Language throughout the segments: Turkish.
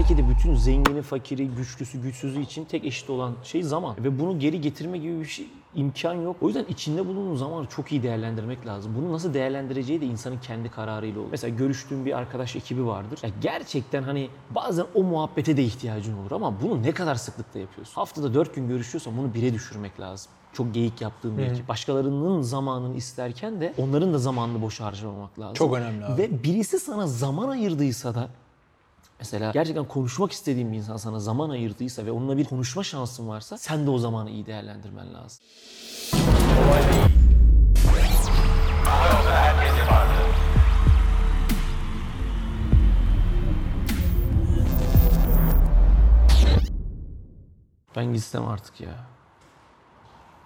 Belki de bütün zengini, fakiri, güçlüsü, güçsüzü için tek eşit olan şey zaman. Ve bunu geri getirme gibi bir şey imkan yok. O yüzden içinde bulunduğun zamanı çok iyi değerlendirmek lazım. Bunu nasıl değerlendireceği de insanın kendi kararıyla olur. Mesela görüştüğün bir arkadaş ekibi vardır. Ya gerçekten hani bazen o muhabbete de ihtiyacın olur ama bunu ne kadar sıklıkta yapıyorsun? Haftada 4 gün görüşüyorsan bunu bire düşürmek lazım. Çok geyik yaptığım bir ekip. Başkalarının zamanını isterken de onların da zamanını boş harcamamak lazım. Çok önemli abi. Ve birisi sana zaman ayırdıysa da Mesela gerçekten konuşmak istediğin bir insan sana zaman ayırdıysa ve onunla bir konuşma şansın varsa sen de o zamanı iyi değerlendirmen lazım. Ben gitsem artık ya.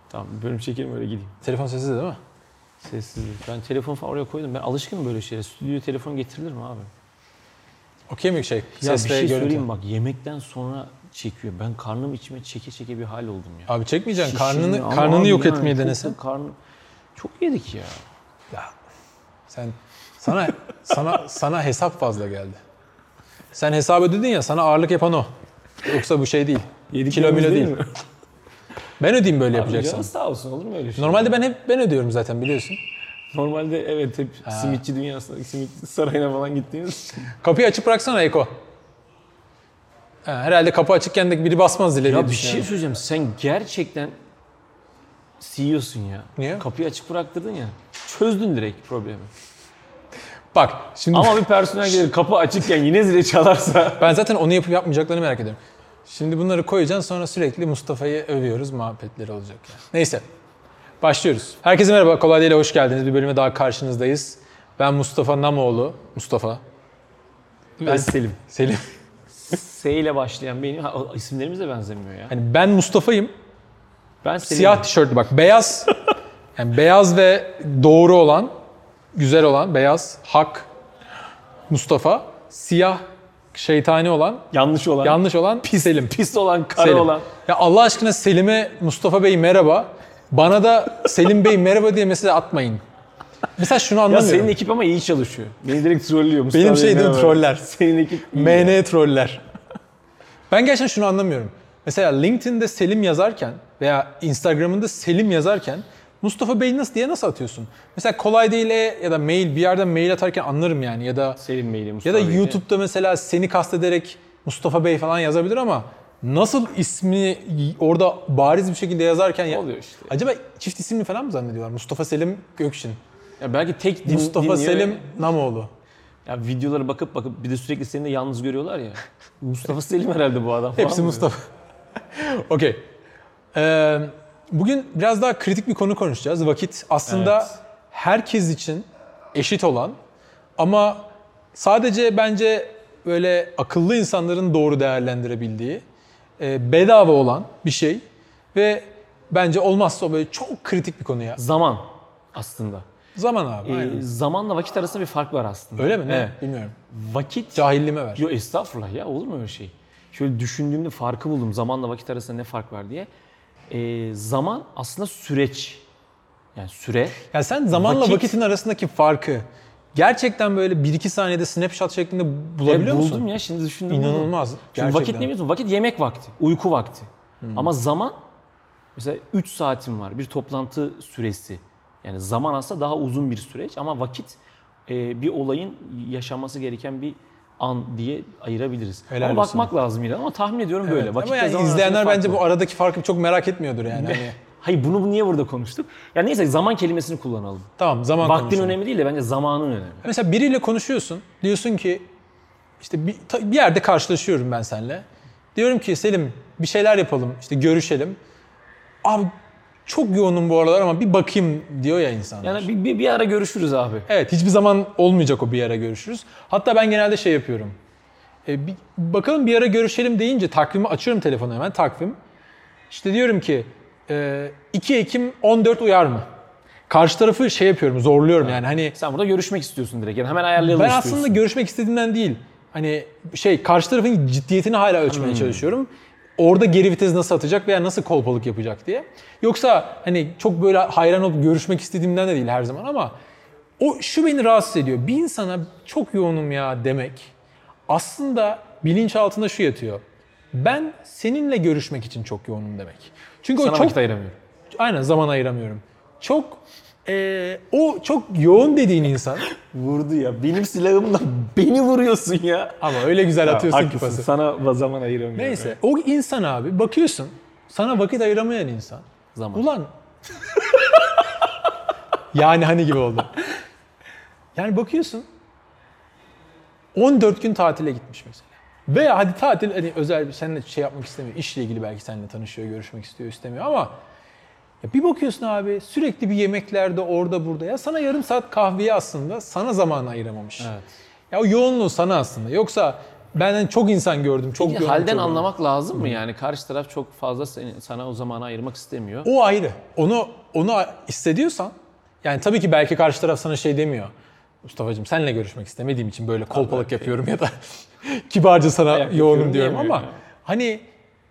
Tamam bölüm çekelim öyle gideyim. Telefon sessiz de değil mi? Sessizlik. Ben telefon falan oraya koydum. Ben alışkınım böyle şeylere. Stüdyoya telefon getirilir mi abi? Okey mi şey? Ya bir şey görüntü. söyleyeyim bak yemekten sonra çekiyor. Ben karnım içime çeke çeke bir hal oldum ya. Abi çekmeyeceksin. Şişiyor Karnını, ama karnını abi yok yani etmeyi denesen. Karnı... Çok yedik ya. Ya sen sana sana sana hesap fazla geldi. Sen hesap ödedin ya sana ağırlık yapan o. Yoksa bu şey değil. Kilo milo değil. mi? Ben ödeyeyim böyle Abi yapacaksan. canın sağ olsun olur mu öyle şey? Normalde ben hep ben ödüyorum zaten biliyorsun. Normalde evet hep simitçi dünyasına, simitçi sarayına falan gittiğimiz. Kapıyı açık bıraksana Eko. Ha, herhalde kapı açıkken de biri basmaz dile Ya bir şey söyleyeceğim. Sen gerçekten CEO'sun ya. Niye? Kapıyı açık bıraktırdın ya. Çözdün direkt problemi. Bak şimdi Ama bir personel gelir kapı açıkken yine zile çalarsa. ben zaten onu yapıp yapmayacaklarını merak ediyorum. Şimdi bunları koyacaksın sonra sürekli Mustafa'yı övüyoruz muhabbetleri olacak yani. Neyse. Başlıyoruz. Herkese merhaba. Kolay Değil'e hoş geldiniz. Bir bölüme daha karşınızdayız. Ben Mustafa Namoğlu. Mustafa. Ben Selim. Selim. S ile başlayan benim ha, isimlerimiz de benzemiyor ya. Hani ben Mustafa'yım. Ben Selim. Siyah tişörtlü bak beyaz. Yani beyaz ve doğru olan, güzel olan, beyaz, hak, Mustafa. Siyah, şeytani olan, yanlış olan. yanlış olan Selim. Pis olan, kara Selim. olan. Ya Allah aşkına Selim'e Mustafa Bey merhaba. Bana da Selim Bey merhaba diye mesaj atmayın. Mesela şunu Ya anlamıyorum. senin ekip ama iyi çalışıyor. Beni direkt trollüyor. Mustafa Benim şey değil troller. Senin ekip iyi. MN troller. Ben gerçekten şunu anlamıyorum. Mesela LinkedIn'de Selim yazarken veya Instagram'ında Selim yazarken Mustafa Bey nasıl diye nasıl atıyorsun? Mesela kolay değil e ya da mail bir yerden mail atarken anlarım yani ya da Selim ya Mustafa da Bey'le. YouTube'da mesela seni kastederek Mustafa Bey falan yazabilir ama nasıl ismini orada bariz bir şekilde yazarken ya, Oluyor işte. acaba çift isimli falan mı zannediyorlar? Mustafa Selim Gökşin. Ya belki tek din, Mustafa dinliyor Selim Namoğlu. Ya videolara bakıp bakıp bir de sürekli seni de yalnız görüyorlar ya. Mustafa Selim herhalde bu adam falan. Hepsi. Mustafa. Okey. Ee, bugün biraz daha kritik bir konu konuşacağız. Vakit aslında Evet. herkes için eşit olan ama sadece bence böyle akıllı insanların doğru değerlendirebildiği e, bedava olan bir şey ve bence olmazsa böyle çok kritik bir konu ya. Zaman aslında. Zaman abi. Ee, aynen. zamanla vakit arasında bir fark var aslında. Öyle mi? Ne? Evet. Bilmiyorum. Vakit... Cahilliğime ver. Yo estağfurullah ya olur mu öyle şey? Şöyle düşündüğümde farkı buldum. Zamanla vakit arasında ne fark var diye. Ee, zaman aslında süreç. Yani süre. Yani sen zamanla Vakit- vakitin arasındaki farkı gerçekten böyle 1-2 saniyede snapshot şeklinde bulabiliyor E, musun? buldum ya şimdi düşündüm. İnanılmaz. Çünkü Gerçekten. vakit ne biliyorsun? Vakit yemek vakti, uyku vakti. Ama zaman mesela 3 saatim var. Bir toplantı süresi. Yani zaman aslında daha uzun bir süreç ama vakit e, bir olayın yaşanması gereken bir an diye ayırabiliriz. Helal ama bakmak lazım yine ama tahmin ediyorum Evet, böyle. Vakitle Ama yani izleyenler bence bu aradaki farkı çok merak etmiyordur yani. Hani, Hayır bunu niye burada konuştuk? Ya neyse zaman kelimesini kullanalım. tamam zaman Vaktin konuşalım. önemli değil de bence zamanın önemli. Mesela biriyle konuşuyorsun. Diyorsun ki işte bir, bir yerde karşılaşıyorum ben seninle. Diyorum ki Selim bir şeyler yapalım. işte görüşelim. Abi çok yoğunum bu aralar ama bir bakayım diyor ya insanlar. Yani bir, bir, bir ara görüşürüz abi. Evet hiçbir zaman olmayacak o bir ara görüşürüz. Hatta ben genelde şey yapıyorum. E, bir, bakalım bir ara görüşelim deyince takvimi açıyorum telefonu hemen takvim. İşte diyorum ki 2 Ekim 14 uyar mı? Karşı tarafı şey yapıyorum zorluyorum yani hani Sen burada görüşmek istiyorsun direkt. Yani hemen ayarlayalım ben istiyorsun. aslında görüşmek istediğimden değil. Hani şey karşı tarafın ciddiyetini hala ölçmeye Hmm. çalışıyorum. Orada geri vites nasıl atacak veya nasıl kolpalık yapacak diye. Yoksa hani çok böyle hayran olup görüşmek istediğimden de değil her zaman ama o şu beni rahatsız ediyor. Bir insana çok yoğunum ya demek aslında bilinç altında şu yatıyor. Ben seninle görüşmek için çok yoğunum demek. Çünkü Sana o çok vakit ayıramıyorum. aynen zaman ayıramıyorum. Çok eee, o çok yoğun dediğin insan Vurdu ya. Benim silahımla beni vuruyorsun ya. ama öyle güzel atıyorsun ki pası. Sana zaman ayıramıyorum. Neyse o insan abi bakıyorsun sana vakit ayıramayan insan. Zaman. Ulan yani hani gibi oldu. Yani bakıyorsun 14 gün tatile gitmiş mesela. Veya hadi tatil hani özel bir seninle şey yapmak istemiyor. İşle ilgili belki seninle tanışıyor, görüşmek istiyor, istemiyor ama ya bir bakıyorsun abi sürekli bir yemeklerde orada burada ya sana yarım saat kahveye aslında sana zaman ayıramamış. Evet. Ya o yoğunluğu sana aslında. Yoksa ben hani çok insan gördüm. Çok Peki, yoğun, halden çok anlamak lazım mı yani? Karşı taraf çok fazla seni, sana o zamanı ayırmak istemiyor. O ayrı. Onu onu hissediyorsan yani tabii ki belki karşı taraf sana şey demiyor. Mustafa'cığım seninle görüşmek istemediğim için böyle kolpalık yapıyorum ya da kibarca sana Ayak yoğunum diyorum ama yani. hani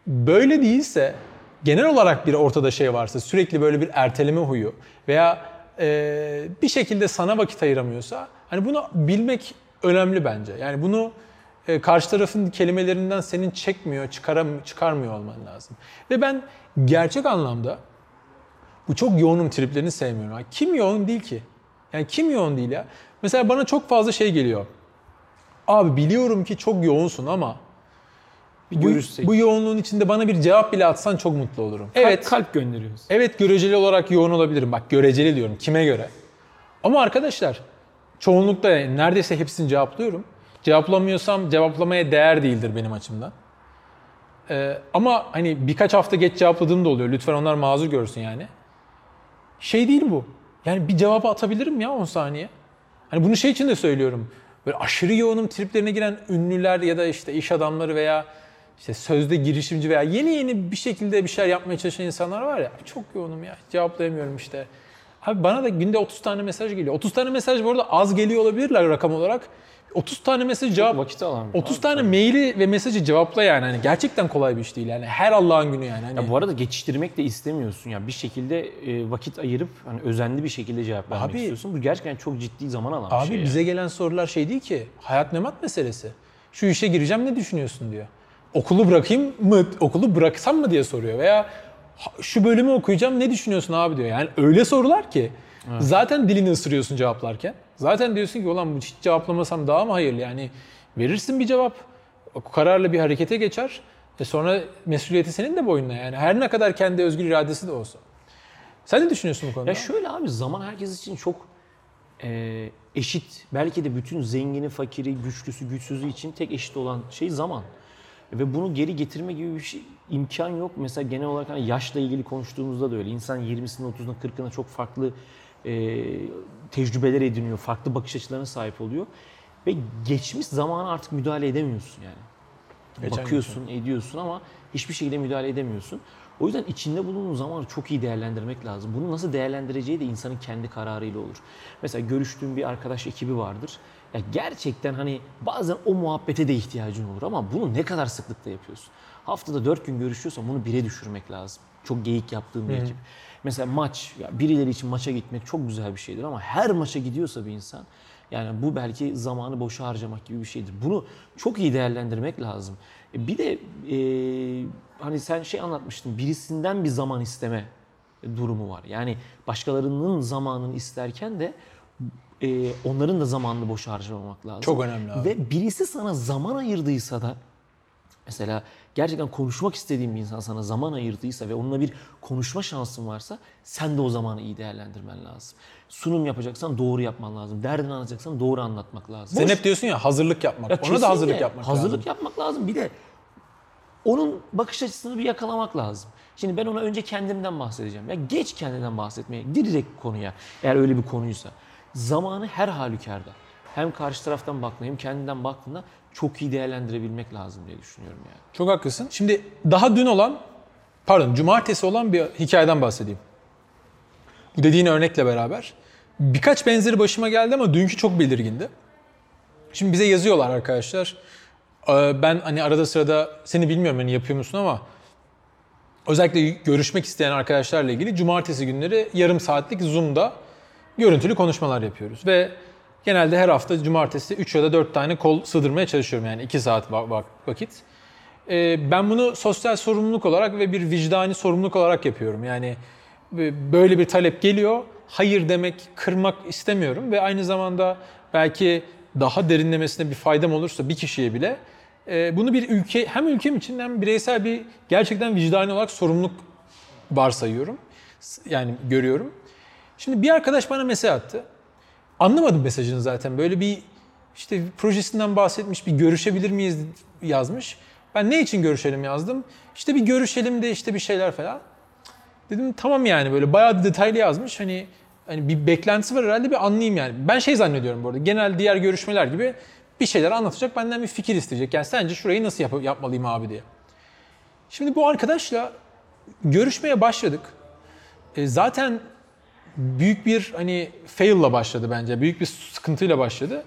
böyle değilse genel olarak bir ortada şey varsa sürekli böyle bir erteleme huyu veya e, bir şekilde sana vakit ayıramıyorsa hani bunu bilmek önemli bence. Yani bunu e, karşı tarafın kelimelerinden senin çekmiyor, çıkaram çıkarmıyor olman lazım. Ve ben gerçek anlamda bu çok yoğunum triplerini sevmiyorum. Yani kim yoğun değil ki? Yani kim yoğun değil ya? Mesela bana çok fazla şey geliyor. Abi biliyorum ki çok yoğunsun ama Bir bu, bu yoğunluğun içinde bana bir cevap bile atsan çok mutlu olurum. Kalp- Evet, kalp gönderiyoruz. evet göreceli olarak yoğun olabilirim. Bak göreceli diyorum. Kime göre? Ama arkadaşlar çoğunlukla yani neredeyse hepsini cevaplıyorum. Cevaplamıyorsam cevaplamaya değer değildir benim açımdan. Ee, ama hani birkaç hafta geç cevapladığım da oluyor. Lütfen onlar mazur görsün yani. Şey değil bu. Yani bir cevabı atabilirim ya 10 saniye. Hani bunu şey için de söylüyorum. Böyle aşırı yoğunum triplerine giren ünlüler ya da işte iş adamları veya işte sözde girişimci veya yeni yeni bir şekilde bir şeyler yapmaya çalışan insanlar var ya çok yoğunum ya cevaplayamıyorum işte. Abi bana da günde 30 tane mesaj geliyor. 30 tane mesaj bu arada az geliyor olabilirler rakam olarak. 30 tane mesaj cevap Vakit alan. bir- 30 Abi, tane maili ve mesajı cevapla yani. Hani gerçekten kolay bir iş değil yani. Her Allah'ın günü yani. Hani Ya bu arada geçiştirmek de istemiyorsun ya bir şekilde e, vakit ayırıp hani özenli bir şekilde cevap vermek Abi- istiyorsun. Bu gerçekten çok ciddi zaman alan bir Abi şey. bize ya. gelen sorular şey değil ki. Hayat memat meselesi. Şu işe gireceğim ne düşünüyorsun diyor. Okulu bırakayım mı? Okulu bıraksam mı diye soruyor. Veya "Ha, şu bölümü okuyacağım ne düşünüyorsun abi diyor. Yani öyle sorular ki. Zaten dilini ısırıyorsun cevaplarken. Zaten diyorsun ki ulan hiç cevaplamasam daha mı hayırlı? Yani verirsin bir cevap. O kararla bir harekete geçer. E sonra mesuliyeti senin de boynuna yani. Her ne kadar kendi özgür iradesi de olsa. Sen ne düşünüyorsun bu konuda? Ya şöyle abi zaman herkes için çok e, eşit. Belki de bütün zengini, fakiri, güçlüsü, güçsüzü için tek eşit olan şey zaman. Ve bunu geri getirme gibi bir şey imkan yok. Mesela genel olarak hani yaşla ilgili konuştuğumuzda da öyle. İnsan 20'sine, 30'una, 40'ına çok farklı e, tecrübeler ediniyor. Farklı bakış açılarına sahip oluyor. Ve geçmiş zamana artık müdahale edemiyorsun yani. Geçen Bakıyorsun, ediyorsun ama hiçbir şekilde müdahale edemiyorsun. O yüzden içinde bulunduğun zamanı çok iyi değerlendirmek lazım. Bunu nasıl değerlendireceği de insanın kendi kararıyla olur. Mesela görüştüğün bir arkadaş ekibi vardır. Ya gerçekten hani bazen o muhabbete de ihtiyacın olur ama bunu ne kadar sıklıkta yapıyorsun? Haftada dört gün görüşüyorsan bunu bire düşürmek lazım. Çok geyik yaptığın bir ekip. Mesela maç, ya birileri için maça gitmek çok güzel bir şeydir ama her maça gidiyorsa bir insan yani bu belki zamanı boşa harcamak gibi bir şeydir. Bunu çok iyi değerlendirmek lazım. E, Bir de e, hani sen şey anlatmıştın birisinden bir zaman isteme durumu var. Yani başkalarının zamanını isterken de e, onların da zamanını boşa harcamamak lazım. Çok önemli abi. Ve birisi sana zaman ayırdıysa da Mesela gerçekten konuşmak istediğin bir insan sana zaman ayırdıysa ve onunla bir konuşma şansın varsa sen de o zamanı iyi değerlendirmen lazım. Sunum yapacaksan doğru yapman lazım. Derdini anlatacaksan doğru anlatmak lazım. Sen Boş- hep diyorsun ya hazırlık yapmak. Ya Ona da hazırlık yapmak hazırlık lazım. yapmak lazım. Bir de onun bakış açısını bir yakalamak lazım. Şimdi ben ona önce kendimden bahsedeceğim. Ya geç kendinden bahsetmeye. Direkt konuya. Eğer öyle bir konuysa. Zamanı her halükarda. Hem karşı taraftan baktığında hem kendinden baktığında çok iyi değerlendirebilmek lazım diye düşünüyorum yani. Çok haklısın. Şimdi daha dün olan, pardon cumartesi olan bir hikayeden bahsedeyim. Bu dediğin örnekle beraber. Birkaç benzeri başıma geldi ama dünkü çok belirgindi. Şimdi bize yazıyorlar arkadaşlar. Ee, Ben hani arada sırada seni bilmiyorum hani yapıyor musun ama özellikle görüşmek isteyen arkadaşlarla ilgili cumartesi günleri yarım saatlik Zoom'da görüntülü konuşmalar yapıyoruz. Ve Genelde her hafta cumartesi 3 ya da 4 tane kol sığdırmaya çalışıyorum yani 2 saat va- va- vakit. Ee, ben bunu sosyal sorumluluk olarak ve bir vicdani sorumluluk olarak yapıyorum. Yani e, böyle bir talep geliyor. Hayır demek, kırmak istemiyorum ve aynı zamanda belki daha derinlemesine bir faydam olursa bir kişiye bile e, bunu bir ülke hem ülkem için hem bireysel bir gerçekten vicdani olarak sorumluluk varsayıyorum. Yani görüyorum. Şimdi bir arkadaş bana mesaj attı. Anlamadım mesajını zaten. Böyle bir işte projesinden bahsetmiş, bir görüşebilir miyiz yazmış. Ben ne için görüşelim yazdım. İşte bir görüşelim de işte bir şeyler falan. Dedim tamam yani böyle bayağı detaylı yazmış. Hani hani bir beklentisi var herhalde bir anlayayım yani. Ben şey zannediyorum bu arada. Genel diğer görüşmeler gibi bir şeyler anlatacak, benden bir fikir isteyecek. Yani sence şurayı nasıl yap- yapmalıyım abi diye. Şimdi bu arkadaşla görüşmeye başladık. E, zaten büyük bir hani fail'la başladı bence. Büyük bir sıkıntıyla başladı.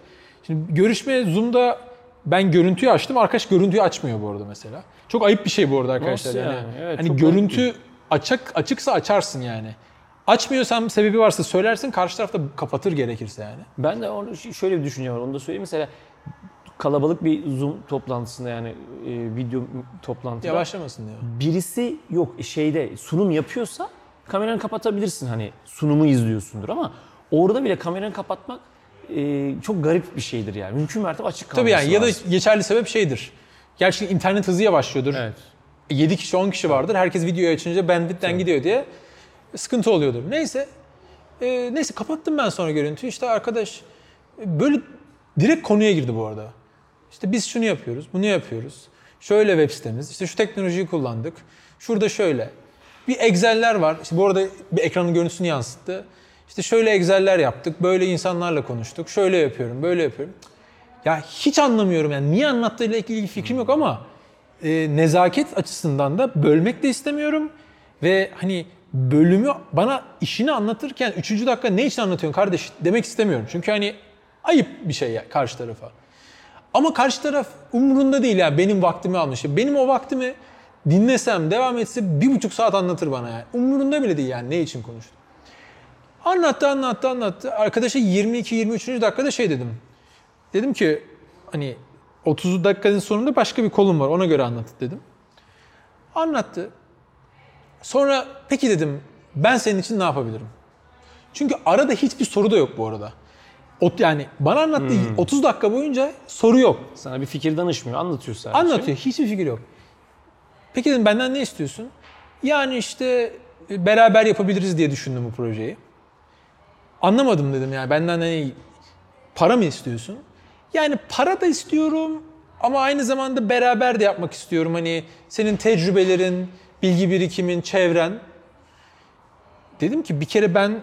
Şimdi görüşme Zoom'da ben görüntüyü açtım. Arkadaş görüntüyü açmıyor bu arada mesela. Çok ayıp bir şey bu arada arkadaşlar. Nasıl yani. yani? Evet, hani görüntü açık açıksa açarsın yani. Açmıyorsan sebebi varsa söylersin. Karşı tarafta kapatır gerekirse yani. Ben de onu şöyle bir düşünce var. Onu da söyleyeyim. Mesela kalabalık bir Zoom toplantısında yani e, video toplantıda Yavaşlamasın diyor. birisi yok şeyde sunum yapıyorsa kameranı kapatabilirsin hani sunumu izliyorsundur ama orada bile kameranı kapatmak e, çok garip bir şeydir yani. Mümkün mertebe açık kalması Tabii yani ya da lazım. geçerli sebep şeydir. Gerçi internet hızı yavaşlıyordur. Evet. 7 kişi 10 kişi vardır. Herkes videoyu açınca bandwidth'ten gidiyor diye sıkıntı oluyordur. Neyse. Ee, neyse kapattım ben sonra görüntüyü. İşte arkadaş e, böyle direkt konuya girdi bu arada. İşte biz şunu yapıyoruz, bunu yapıyoruz. Şöyle web sitemiz, işte şu teknolojiyi kullandık. Şurada şöyle. Bir Excel'ler var. İşte bu arada bir ekranın görüntüsünü yansıttı. İşte şöyle Excel'ler yaptık, böyle insanlarla konuştuk. Şöyle yapıyorum, böyle yapıyorum. Ya hiç anlamıyorum yani niye anlattığıyla ilgili fikrim yok ama e, nezaket açısından da bölmek de istemiyorum ve hani bölümü bana işini anlatırken 3. dakika ne için anlatıyorsun kardeş demek istemiyorum. Çünkü hani ayıp bir şey ya karşı tarafa. Ama karşı taraf umurunda değil ya benim vaktimi almış. Benim o vaktimi dinlesem, devam etse bir buçuk saat anlatır bana yani. Umurunda bile değil yani ne için konuştu. Anlattı, anlattı, anlattı. Arkadaşa 22-23. dakikada şey dedim. Dedim ki hani 30 dakikanın sonunda başka bir kolum var ona göre anlat dedim. Anlattı. Sonra peki dedim ben senin için ne yapabilirim? Çünkü arada hiçbir soru da yok bu arada. Ot yani bana anlattığı 30 dakika boyunca soru yok. Sana bir fikir danışmıyor, anlatıyor sadece. Anlatıyor. Hiçbir fikir yok. Peki dedim benden ne istiyorsun? Yani işte e, beraber yapabiliriz diye düşündüm bu projeyi. Anlamadım dedim yani benden hani para mı istiyorsun? Yani para da istiyorum ama aynı zamanda beraber de yapmak istiyorum. Hani senin tecrübelerin, bilgi birikimin, çevren. Dedim ki bir kere ben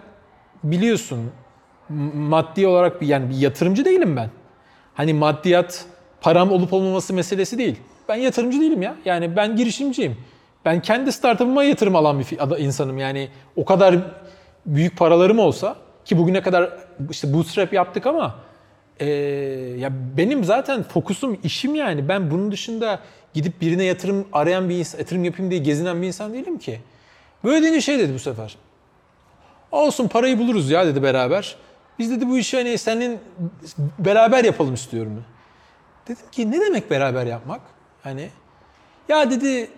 biliyorsun maddi olarak bir yani bir yatırımcı değilim ben. Hani maddiyat param olup olmaması meselesi değil. Ben yatırımcı değilim ya. Yani ben girişimciyim. Ben kendi startup'ıma yatırım alan bir insanım. Yani o kadar büyük paralarım olsa ki bugüne kadar işte bootstrap yaptık ama eee, ya benim zaten fokusum işim yani. Ben bunun dışında gidip birine yatırım arayan bir insan, yatırım yapayım diye gezinen bir insan değilim ki. Böyle deyince şey dedi bu sefer. Olsun parayı buluruz ya dedi beraber. Biz dedi bu işi hani senin beraber yapalım istiyorum. Dedim ki ne demek beraber yapmak? Hani ya dedi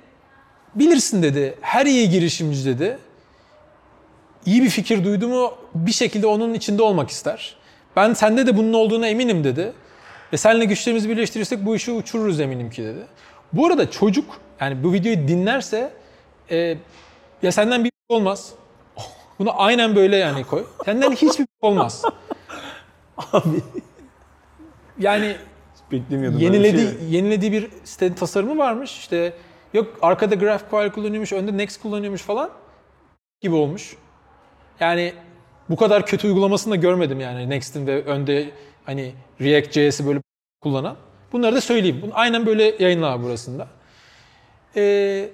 bilirsin dedi her iyi girişimci dedi iyi bir fikir duydu mu bir şekilde onun içinde olmak ister. Ben sende de bunun olduğuna eminim dedi. Ve seninle güçlerimizi birleştirirsek bu işi uçururuz eminim ki dedi. Bu arada çocuk yani bu videoyu dinlerse e, ya senden bir olmaz. Bunu aynen böyle yani koy. Senden hiçbir olmaz. Abi Yani beklemiyordum. yenilediği, yenilediği bir site tasarımı varmış. İşte yok arkada GraphQL kullanıyormuş, önde Next kullanıyormuş falan gibi olmuş. Yani bu kadar kötü uygulamasını da görmedim yani Next'in ve önde hani React.js'i böyle kullanan. Bunları da söyleyeyim. Bunu aynen böyle yayınlar burasında. Ee,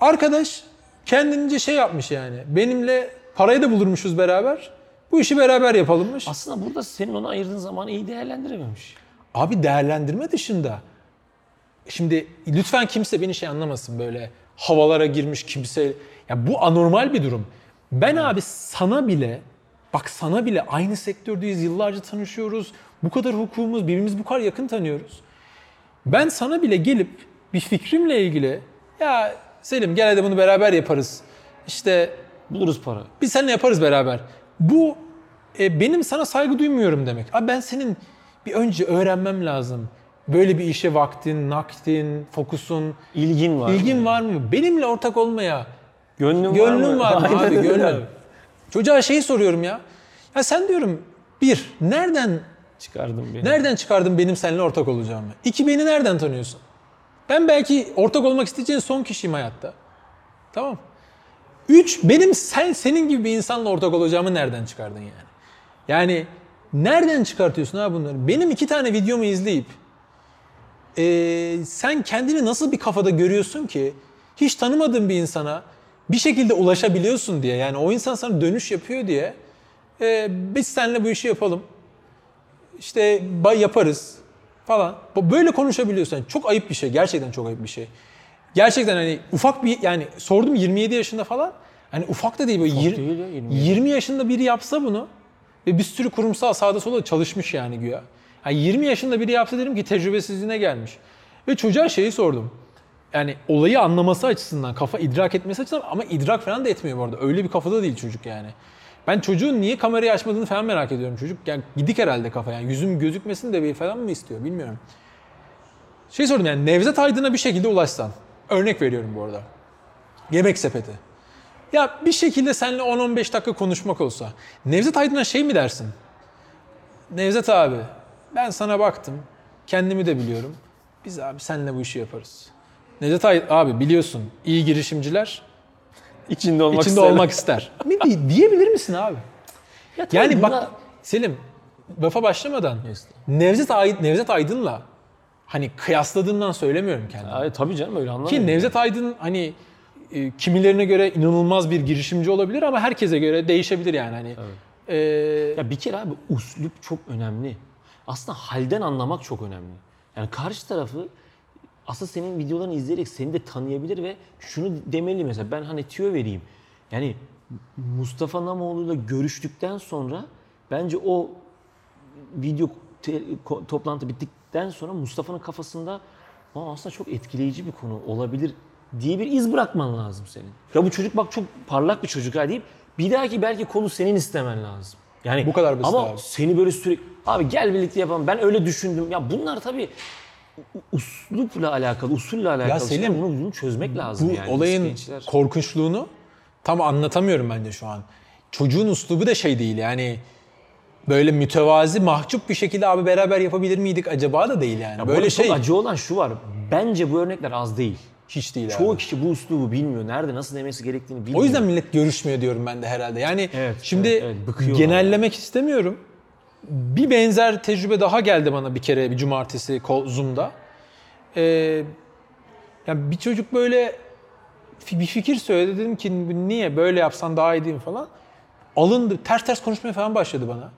arkadaş kendince şey yapmış yani. Benimle parayı da bulurmuşuz beraber. Bu işi beraber yapalımmış. Aslında burada senin ona ayırdığın zamanı iyi değerlendirememiş. Abi değerlendirme dışında şimdi lütfen kimse beni şey anlamasın böyle havalara girmiş kimse ya bu anormal bir durum. Ben abi sana bile Bak sana bile aynı sektördeyiz, yıllarca tanışıyoruz. Bu kadar hukukumuz, birbirimizi bu kadar yakın tanıyoruz. Ben sana bile gelip bir fikrimle ilgili ya Selim gel hadi bunu beraber yaparız. İşte Buluruz para. biz seninle yaparız beraber. Bu e, benim sana saygı duymuyorum demek. Abi ben senin bir önce öğrenmem lazım. Böyle bir işe vaktin, naktin, fokusun, İlgin var. ilgin var mı? Benimle ortak olmaya Gönlün, gönlün var mı, Aynen abi? öyle. Gönlün. Çocuğa şeyi soruyorum ya. Ya sen diyorum bir, nereden Çıkardım beni. nereden çıkardın benim seninle ortak olacağımı? İki, beni nereden tanıyorsun? Ben belki ortak olmak isteyeceğin son kişiyim hayatta. Tamam. Üç, benim sen senin gibi bir insanla ortak olacağımı nereden çıkardın yani? Yani nereden çıkartıyorsun abi bunları? Benim iki tane videomu izleyip eee, sen kendini nasıl bir kafada görüyorsun ki hiç tanımadığın bir insana bir şekilde ulaşabiliyorsun diye yani o insan sana dönüş yapıyor diye eee, biz seninle bu işi yapalım işte yaparız falan. Böyle konuşabiliyorsun. Çok ayıp bir şey. Gerçekten çok ayıp bir şey. Gerçekten hani ufak bir yani sordum 27 yaşında falan. Hani ufak da değil böyle yir- değil ya, 27. 20 yaşında biri yapsa bunu ve bir sürü kurumsal sağda solda çalışmış yani güya. Yani 20 yaşında biri yapsa derim ki tecrübesizliğine gelmiş. Ve çocuğa şeyi sordum. Yani olayı anlaması açısından, kafa idrak etmesi açısından ama idrak falan da etmiyor bu arada. Öyle bir kafada değil çocuk yani. Ben çocuğun niye kamerayı açmadığını falan merak ediyorum çocuk. Yani gidik herhalde kafa yani yüzüm gözükmesin de bir falan mı istiyor bilmiyorum. Şey sordum yani Nevzat Aydın'a bir şekilde ulaşsan. Örnek veriyorum bu arada. Yemek sepeti. Ya bir şekilde seninle 10-15 dakika konuşmak olsa. Nevzat Aydın'a şey mi dersin? Nevzat abi ben sana baktım. Kendimi de biliyorum. Biz abi seninle bu işi yaparız. Nevzat Aydın abi biliyorsun iyi girişimciler İçinde olmak içinde isterim. olmak ister. Diyebilir misin abi? Ya Yani buna- bak Selim lafa başlamadan. Nevzat, Aydın, Nevzat Aydın'la hani kıyasladığımdan söylemiyorum kendimi. Ay, tabii canım öyle anlamıyorum. Ki Nevzat Aydın hani e, kimilerine göre inanılmaz bir girişimci olabilir ama herkese göre değişebilir yani hani. E, Ya bir kere abi uslup çok önemli. Aslında halden anlamak çok önemli. Yani karşı tarafı aslında senin videolarını izleyerek seni de tanıyabilir ve şunu demeli mesela ben hani tüyo vereyim. Yani Mustafa Namoğlu'yla görüştükten sonra bence o video te- ko- toplantı bittikten sonra Mustafa'nın kafasında "Aa, aslında çok etkileyici bir konu olabilir diye bir iz bırakman lazım senin. Ya bu çocuk bak çok parlak bir çocuk ha deyip bir dahaki belki konu senin istemen lazım. Yani Bu kadar basit ama abi. seni böyle sürekli abi gel birlikte yapalım ben öyle düşündüm. Ya bunlar tabii uslupla alakalı, usulle alakalı. Selim, şeyler. bunu, bunu çözmek lazım bu yani. olayın gençler. korkunçluğunu tam anlatamıyorum bence şu an. Çocuğun uslubu da şey değil yani böyle mütevazi, mahcup bir şekilde abi beraber yapabilir miydik acaba da değil yani. Ya böyle şey acı olan şu var. Bence bu örnekler az değil. Hiç değil Çoğu abi. kişi bu üslubu bilmiyor. Nerede nasıl demesi gerektiğini bilmiyor. O yüzden millet görüşmüyor diyorum ben de herhalde. Yani Evet, şimdi evet, evet, genellemek istemiyorum. Bir benzer tecrübe daha geldi bana bir kere bir cumartesi Zoom'da. Ee, yani bir çocuk böyle bir fikir söyledi. Dedim ki niye böyle yapsan daha iyi değil mi falan. Alındı. Ters ters konuşmaya falan başladı bana.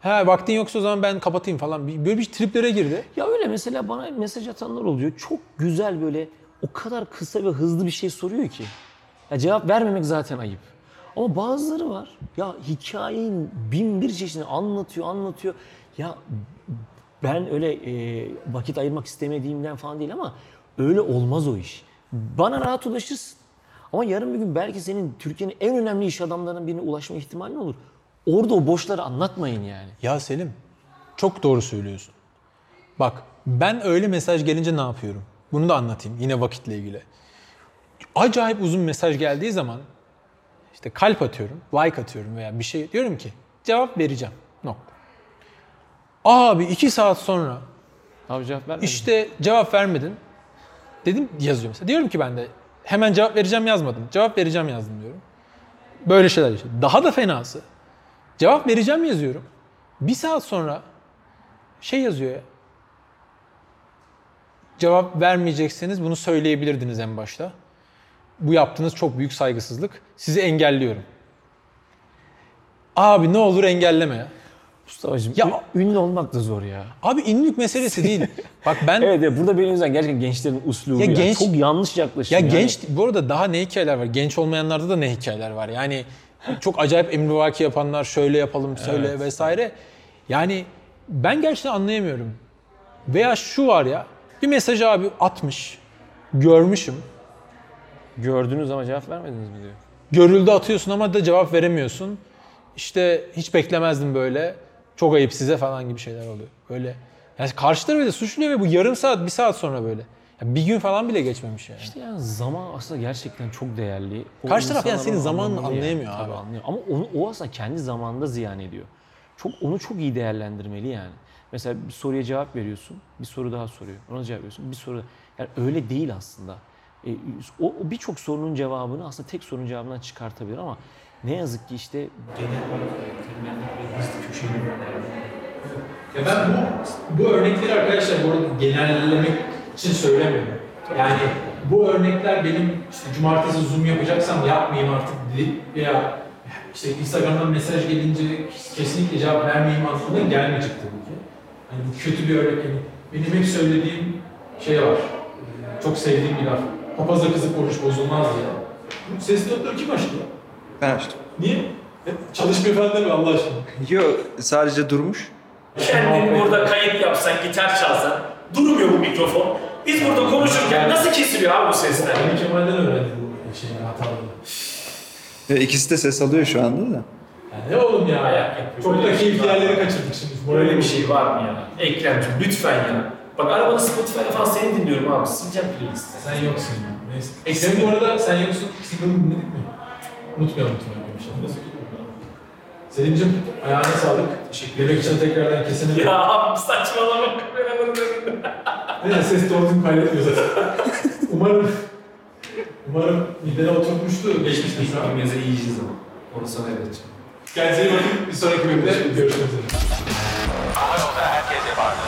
Ha vaktin yoksa o zaman ben kapatayım falan. Böyle bir triplere girdi. Ya öyle mesela bana mesaj atanlar oluyor. Çok güzel böyle o kadar kısa ve hızlı bir şey soruyor ki. Ya cevap vermemek zaten ayıp. Ama bazıları var. Ya hikayenin bin bir çeşidini anlatıyor, anlatıyor. Ya ben öyle e, vakit ayırmak istemediğimden falan değil ama öyle olmaz o iş. Bana rahat ulaşırsın. Ama yarın bir gün belki senin Türkiye'nin en önemli iş adamlarının birine ulaşma ihtimalin olur. Orada o boşları anlatmayın yani. Ya Selim, çok doğru söylüyorsun. Bak, ben öyle mesaj gelince ne yapıyorum? Bunu da anlatayım yine vakitle ilgili. Acayip uzun mesaj geldiği zaman işte kalp atıyorum, like atıyorum veya bir şey diyorum ki cevap vereceğim. Nokta. Abi iki saat sonra Abi cevap vermedin. işte cevap vermedin. Dedim yazıyor mesela. Diyorum ki ben de hemen cevap vereceğim yazmadım. Cevap vereceğim yazdım diyorum. Böyle şeyler yaşıyor. Daha da fenası. Cevap vereceğim yazıyorum. Bir saat sonra şey yazıyor ya. Cevap vermeyecekseniz bunu söyleyebilirdiniz en başta. Bu yaptığınız çok büyük saygısızlık. Sizi engelliyorum. Abi ne olur engelleme ya. Mustafa'cığım Ya- ya, ünlü olmak da zor ya. Abi ünlülük meselesi değil. Bak ben Evet, evet burada benim yüzden gerçekten gençlerin uslubu Ya ya, genç- çok yanlış Ya yaklaşım. yani. genç, bu arada daha ne hikayeler var? Genç olmayanlarda da ne hikayeler var? Yani çok acayip emrivaki yapanlar şöyle yapalım söyle Evet. vesaire. Yani ben gerçekten anlayamıyorum. Veya şu var ya bir mesaj abi atmış. Görmüşüm. Gördünüz ama cevap vermediniz mi diyor. Görüldü atıyorsun ama da cevap veremiyorsun. İşte hiç beklemezdim böyle. Çok ayıp size falan gibi şeyler oluyor. Böyle yani karşı tarafı da suçluyor ve bu yarım saat, bir saat sonra böyle. Ya bir gün falan bile geçmemiş yani. İşte yani zaman aslında gerçekten çok değerli. O Karşı taraf yani senin zamanını anlayamıyor Tabii abi. anlıyor. Ama onu, o aslında kendi zamanında ziyan ediyor. Çok Onu çok iyi değerlendirmeli yani. Mesela bir soruya cevap veriyorsun, bir soru daha soruyor. Ona cevap veriyorsun, bir soru Yani öyle değil aslında. E, o, o birçok sorunun cevabını aslında tek sorunun cevabından çıkartabilir ama ne yazık ki işte genel köşeli Ya ben bu, bu örnekleri arkadaşlar bu arada genellemek için söylemiyorum. Yani bu örnekler benim işte cumartesi zoom yapacaksam yapmayayım artık deyip veya işte Instagram'dan mesaj gelince kesinlikle cevap vermeyeyim anlamına gelmeyecek tabii ki. Hani bu kötü bir örnek. Yani benim hep söylediğim şey var. Çok sevdiğim bir laf. Papazla kızıp oruç bozulmaz diye. Bu sesli notları kim açtı? Ben açtım. Niye? Hep çalışmıyor falan deme Allah aşkına. Yok sadece durmuş. Kendin burada kayıt yapsan, gitar çalsan durmuyor bu mikrofon. Biz burada konuşurken nasıl kesiliyor abi bu sesler? Ali Kemal'den öğrendim bu şeyi hataları. İkisi de ses alıyor şu anda da. Ya ne oğlum ya? Çok da şey keyifli var. yerleri kaçırdık şimdi. Böyle bir şey var mı ya? Ekrem'cim lütfen ya. Bak arabada Spotify'da falan seni dinliyorum abi. Sileceğim playlisti. Sen yoksun ya. Neyse. Eksen bu arada sen yoksun. Single'ı dinledik mi? Unutmayalım lütfen böyle bir şey. Selim'cim ayağına sağlık. Teşekkür ederim. için tekrardan kesene. Ya abi saçmalama kameranın önünde. Ne ses doğru kaydetmiyor zaten. umarım umarım midene oturmuştu. An. İlk iyi yiyeceğiz ama. Onu sana öğreteceğim. Kendinize iyi bakın. Bir sonraki bölümde görüşmek üzere. Ama yolda herkes yapardı.